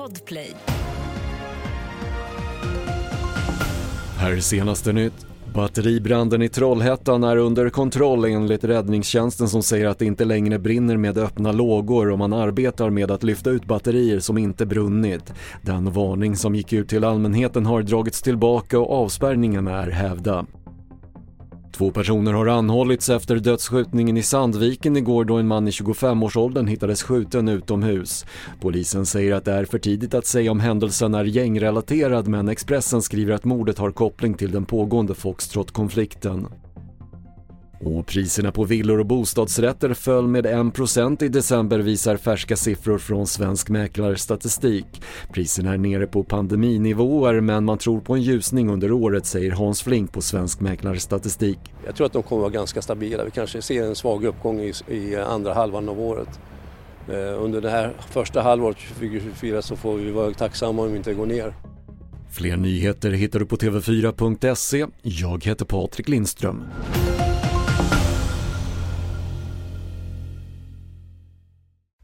Podplay. Här är senaste nytt. Batteribranden i Trollhättan är under kontroll enligt räddningstjänsten som säger att det inte längre brinner med öppna lågor och man arbetar med att lyfta ut batterier som inte brunnit. Den varning som gick ut till allmänheten har dragits tillbaka och avspärrningen är hävda. Två personer har anhållits efter dödsskjutningen i Sandviken igår då en man i 25-årsåldern hittades skjuten utomhus. Polisen säger att det är för tidigt att säga om händelsen är gängrelaterad men Expressen skriver att mordet har koppling till den pågående Foxtrot-konflikten. Och priserna på villor och bostadsrätter föll med 1% i december visar färska siffror från Svensk Mäklarstatistik. Priserna är nere på pandeminivåer men man tror på en ljusning under året säger Hans Flink på Svensk Mäklarstatistik. Jag tror att de kommer att vara ganska stabila. Vi kanske ser en svag uppgång i, i andra halvan av året. Eh, under det här första halvåret 2024 så får vi vara tacksamma om vi inte går ner. Fler nyheter hittar du på TV4.se. Jag heter Patrik Lindström.